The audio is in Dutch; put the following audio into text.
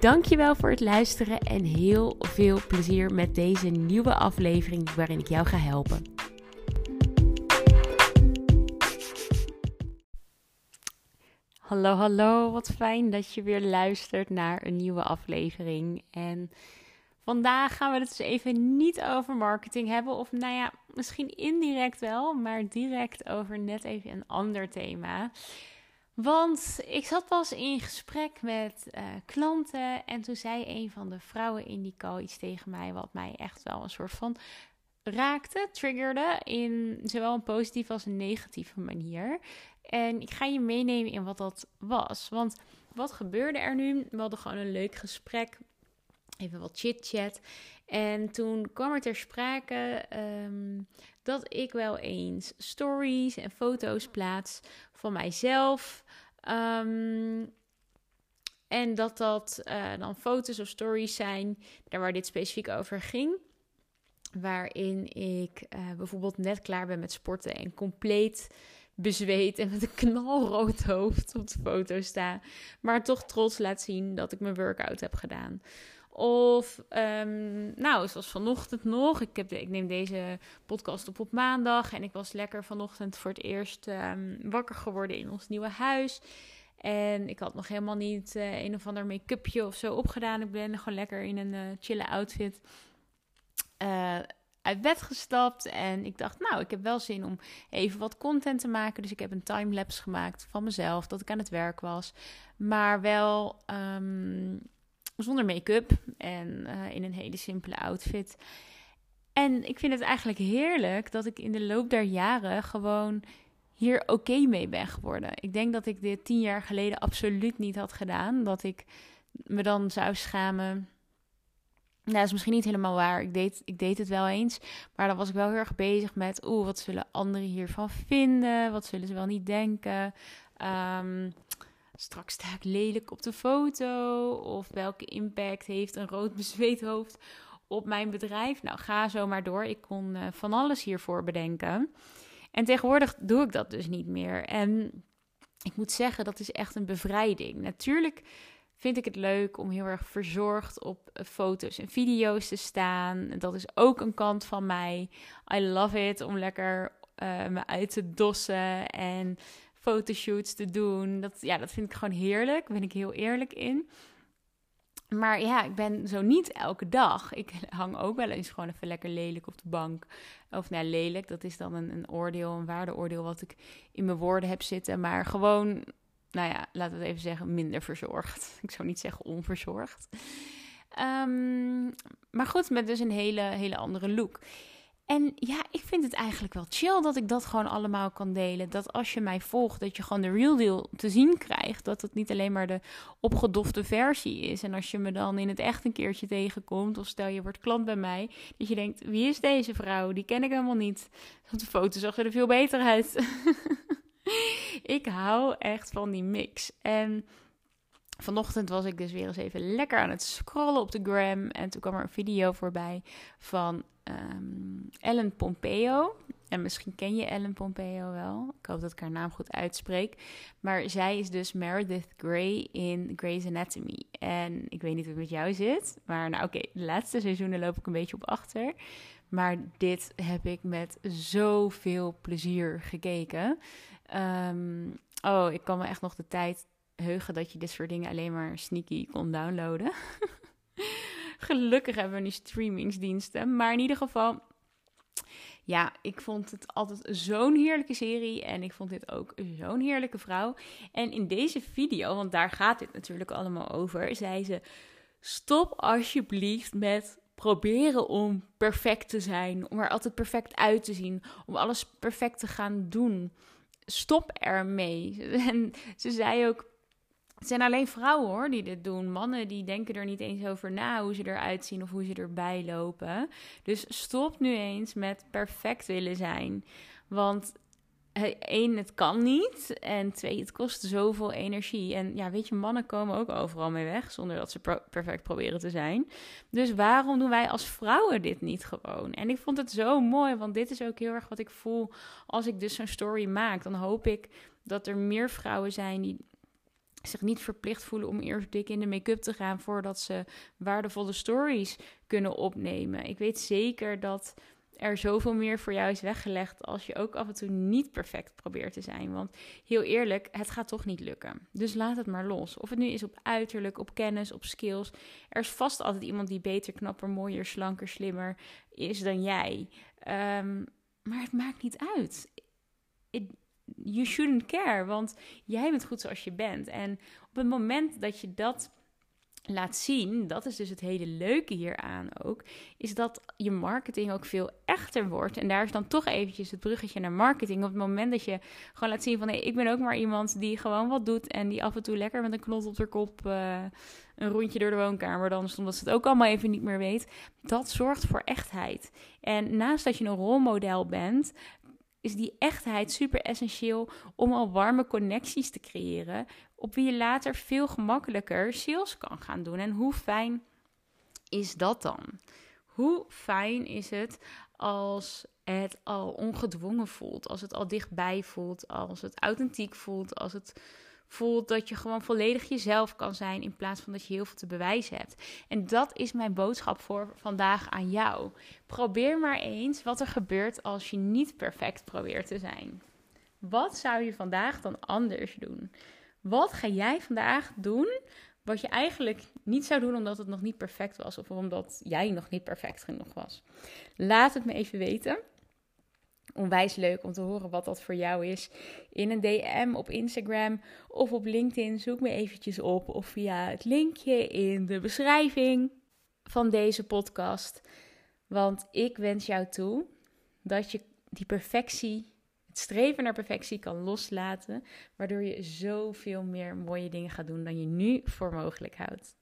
Dankjewel voor het luisteren en heel veel plezier met deze nieuwe aflevering waarin ik jou ga helpen. Hallo, hallo. Wat fijn dat je weer luistert naar een nieuwe aflevering. En vandaag gaan we het dus even niet over marketing hebben. Of nou ja, misschien indirect wel, maar direct over net even een ander thema. Want ik zat pas in gesprek met uh, klanten en toen zei een van de vrouwen in die call iets tegen mij wat mij echt wel een soort van raakte, triggerde in zowel een positieve als een negatieve manier. En ik ga je meenemen in wat dat was. Want wat gebeurde er nu? We hadden gewoon een leuk gesprek, even wat chit-chat. En toen kwam er ter sprake um, dat ik wel eens stories en foto's plaats van mijzelf. Ehm, en dat dat uh, dan foto's of stories zijn, daar waar dit specifiek over ging. Waarin ik uh, bijvoorbeeld net klaar ben met sporten en compleet bezweet en met een knalrood hoofd op de foto sta. Maar toch trots laat zien dat ik mijn workout heb gedaan. Of, um, nou, zoals vanochtend nog. Ik, heb ik neem deze podcast op op maandag. En ik was lekker vanochtend voor het eerst um, wakker geworden in ons nieuwe huis. En ik had nog helemaal niet uh, een of ander make-upje of zo opgedaan. Ik ben gewoon lekker in een uh, chille outfit uh, uit bed gestapt. En ik dacht, nou, ik heb wel zin om even wat content te maken. Dus ik heb een timelapse gemaakt van mezelf, dat ik aan het werk was. Maar wel... Um, zonder make-up en uh, in een hele simpele outfit. En ik vind het eigenlijk heerlijk dat ik in de loop der jaren gewoon hier oké mee ben geworden. Ik denk dat ik dit tien jaar geleden absoluut niet had gedaan. Dat ik me dan zou schamen. Nou, dat is misschien niet helemaal waar. Ik deed, ik deed het wel eens. Maar dan was ik wel heel erg bezig met... oeh, wat zullen anderen hiervan vinden? Wat zullen ze wel niet denken? Um, straks sta ik lelijk op de foto? Of welke impact heeft een rood bezweet hoofd op mijn bedrijf? Nou, ga zo maar door. Ik kon uh, van alles hiervoor bedenken. En tegenwoordig doe ik dat dus niet meer. En ik moet zeggen, dat is echt een bevrijding. Natuurlijk vind ik het leuk om heel erg verzorgd op eh, foto's en video's te staan. Dat is ook een kant van mij. I love it om lekker uh, me uit te dossen en fotoshoots te doen. Dat, ja, dat vind ik gewoon heerlijk. Daar ben ik heel eerlijk in. Maar ja, ik ben zo niet elke dag. Ik hang ook wel eens gewoon even lekker lelijk op de bank. Of nou, lelijk, dat is dan een, een oordeel, een waardeoordeel wat ik in mijn woorden heb zitten. Maar gewoon, nou ja, laten we het even zeggen, minder verzorgd. Ik zou niet zeggen onverzorgd. Um, maar goed, met dus een hele, hele andere look. En ja, ik vind het eigenlijk wel chill dat ik dat gewoon allemaal kan delen. Dat als je mij volgt, dat je gewoon de real deal te zien krijgt. Dat het niet alleen maar de opgedofte versie is. En als je me dan in het echt een keertje tegenkomt, of stel je wordt klant bij mij, dat je denkt: wie is deze vrouw? Die ken ik helemaal niet. Want de foto zag er veel beter uit. ik hou echt van die mix. En Vanochtend was ik dus weer eens even lekker aan het scrollen op de gram. En toen kwam er een video voorbij van um, Ellen Pompeo. En misschien ken je Ellen Pompeo wel. Ik hoop dat ik haar naam goed uitspreek. Maar zij is dus Meredith Grey in Grey's Anatomy. En ik weet niet hoe het met jou zit. Maar nou oké, de laatste seizoenen loop ik een beetje op achter. Maar dit heb ik met zoveel plezier gekeken. Um, oh, ik kan me echt nog de tijd heugen dat je dit soort dingen alleen maar sneaky kon downloaden. Gelukkig hebben we nu streamingsdiensten. Maar in ieder geval, ja, ik vond het altijd zo'n heerlijke serie. En ik vond dit ook zo'n heerlijke vrouw. En in deze video, want daar gaat dit natuurlijk allemaal over, zei ze: Stop alsjeblieft met proberen om perfect te zijn. Om er altijd perfect uit te zien. Om alles perfect te gaan doen. Stop ermee. En ze zei ook Het zijn alleen vrouwen hoor die dit doen. Mannen die denken er niet eens over na hoe ze eruit zien of hoe ze erbij lopen. Dus stop nu eens met perfect willen zijn. Want één, het kan niet. En twee, het kost zoveel energie. En ja, weet je, mannen komen ook overal mee weg zonder dat ze perfect proberen te zijn. Dus waarom doen wij als vrouwen dit niet gewoon? En ik vond het zo mooi, want dit is ook heel erg wat ik voel als ik dus zo'n story maak. Dan hoop ik dat er meer vrouwen zijn die zich niet verplicht voelen om eerst dik in de make-up te gaan voordat ze waardevolle stories kunnen opnemen. Ik weet zeker dat er zoveel meer voor jou is weggelegd als je ook af en toe niet perfect probeert te zijn. Want heel eerlijk, het gaat toch niet lukken. Dus laat het maar los. Of het nu is op uiterlijk, op kennis, op skills. Er is vast altijd iemand die beter, knapper, mooier, slanker, slimmer is dan jij. Ehm, maar het maakt niet uit. You shouldn't care, want jij bent goed zoals je bent. En op het moment dat je dat laat zien, dat is dus het hele leuke hieraan ook, is dat je marketing ook veel echter wordt. En daar is dan toch eventjes het bruggetje naar marketing. Op het moment dat je gewoon laat zien van, hey, ik ben ook maar iemand die gewoon wat doet en die af en toe lekker met een knot op de kop uh, een rondje door de woonkamer dan omdat ze het ook allemaal even niet meer weet. Dat zorgt voor echtheid. En naast dat je een rolmodel bent, is die echtheid super essentieel om al warme connecties te creëren. Op wie je later veel gemakkelijker sales kan gaan doen. En hoe fijn is dat dan? Hoe fijn is het als het al ongedwongen voelt, als het al dichtbij voelt, als het authentiek voelt, als het voelt dat je gewoon volledig jezelf kan zijn in plaats van dat je heel veel te bewijzen hebt. En dat is mijn boodschap voor vandaag aan jou. Probeer maar eens wat er gebeurt als je niet perfect probeert te zijn. Wat zou je vandaag dan anders doen? Wat ga jij vandaag doen wat je eigenlijk niet zou doen omdat het nog niet perfect was of omdat jij nog niet perfect genoeg was? Laat het me even weten onwijs leuk om te horen wat dat voor jou is. In een DM op Instagram of op LinkedIn. Zoek me eventjes op of via het linkje in de beschrijving van deze podcast. Want ik wens jou toe dat je die perfectie, het streven naar perfectie kan loslaten. Waardoor je zoveel meer mooie dingen gaat doen dan je nu voor mogelijk houdt.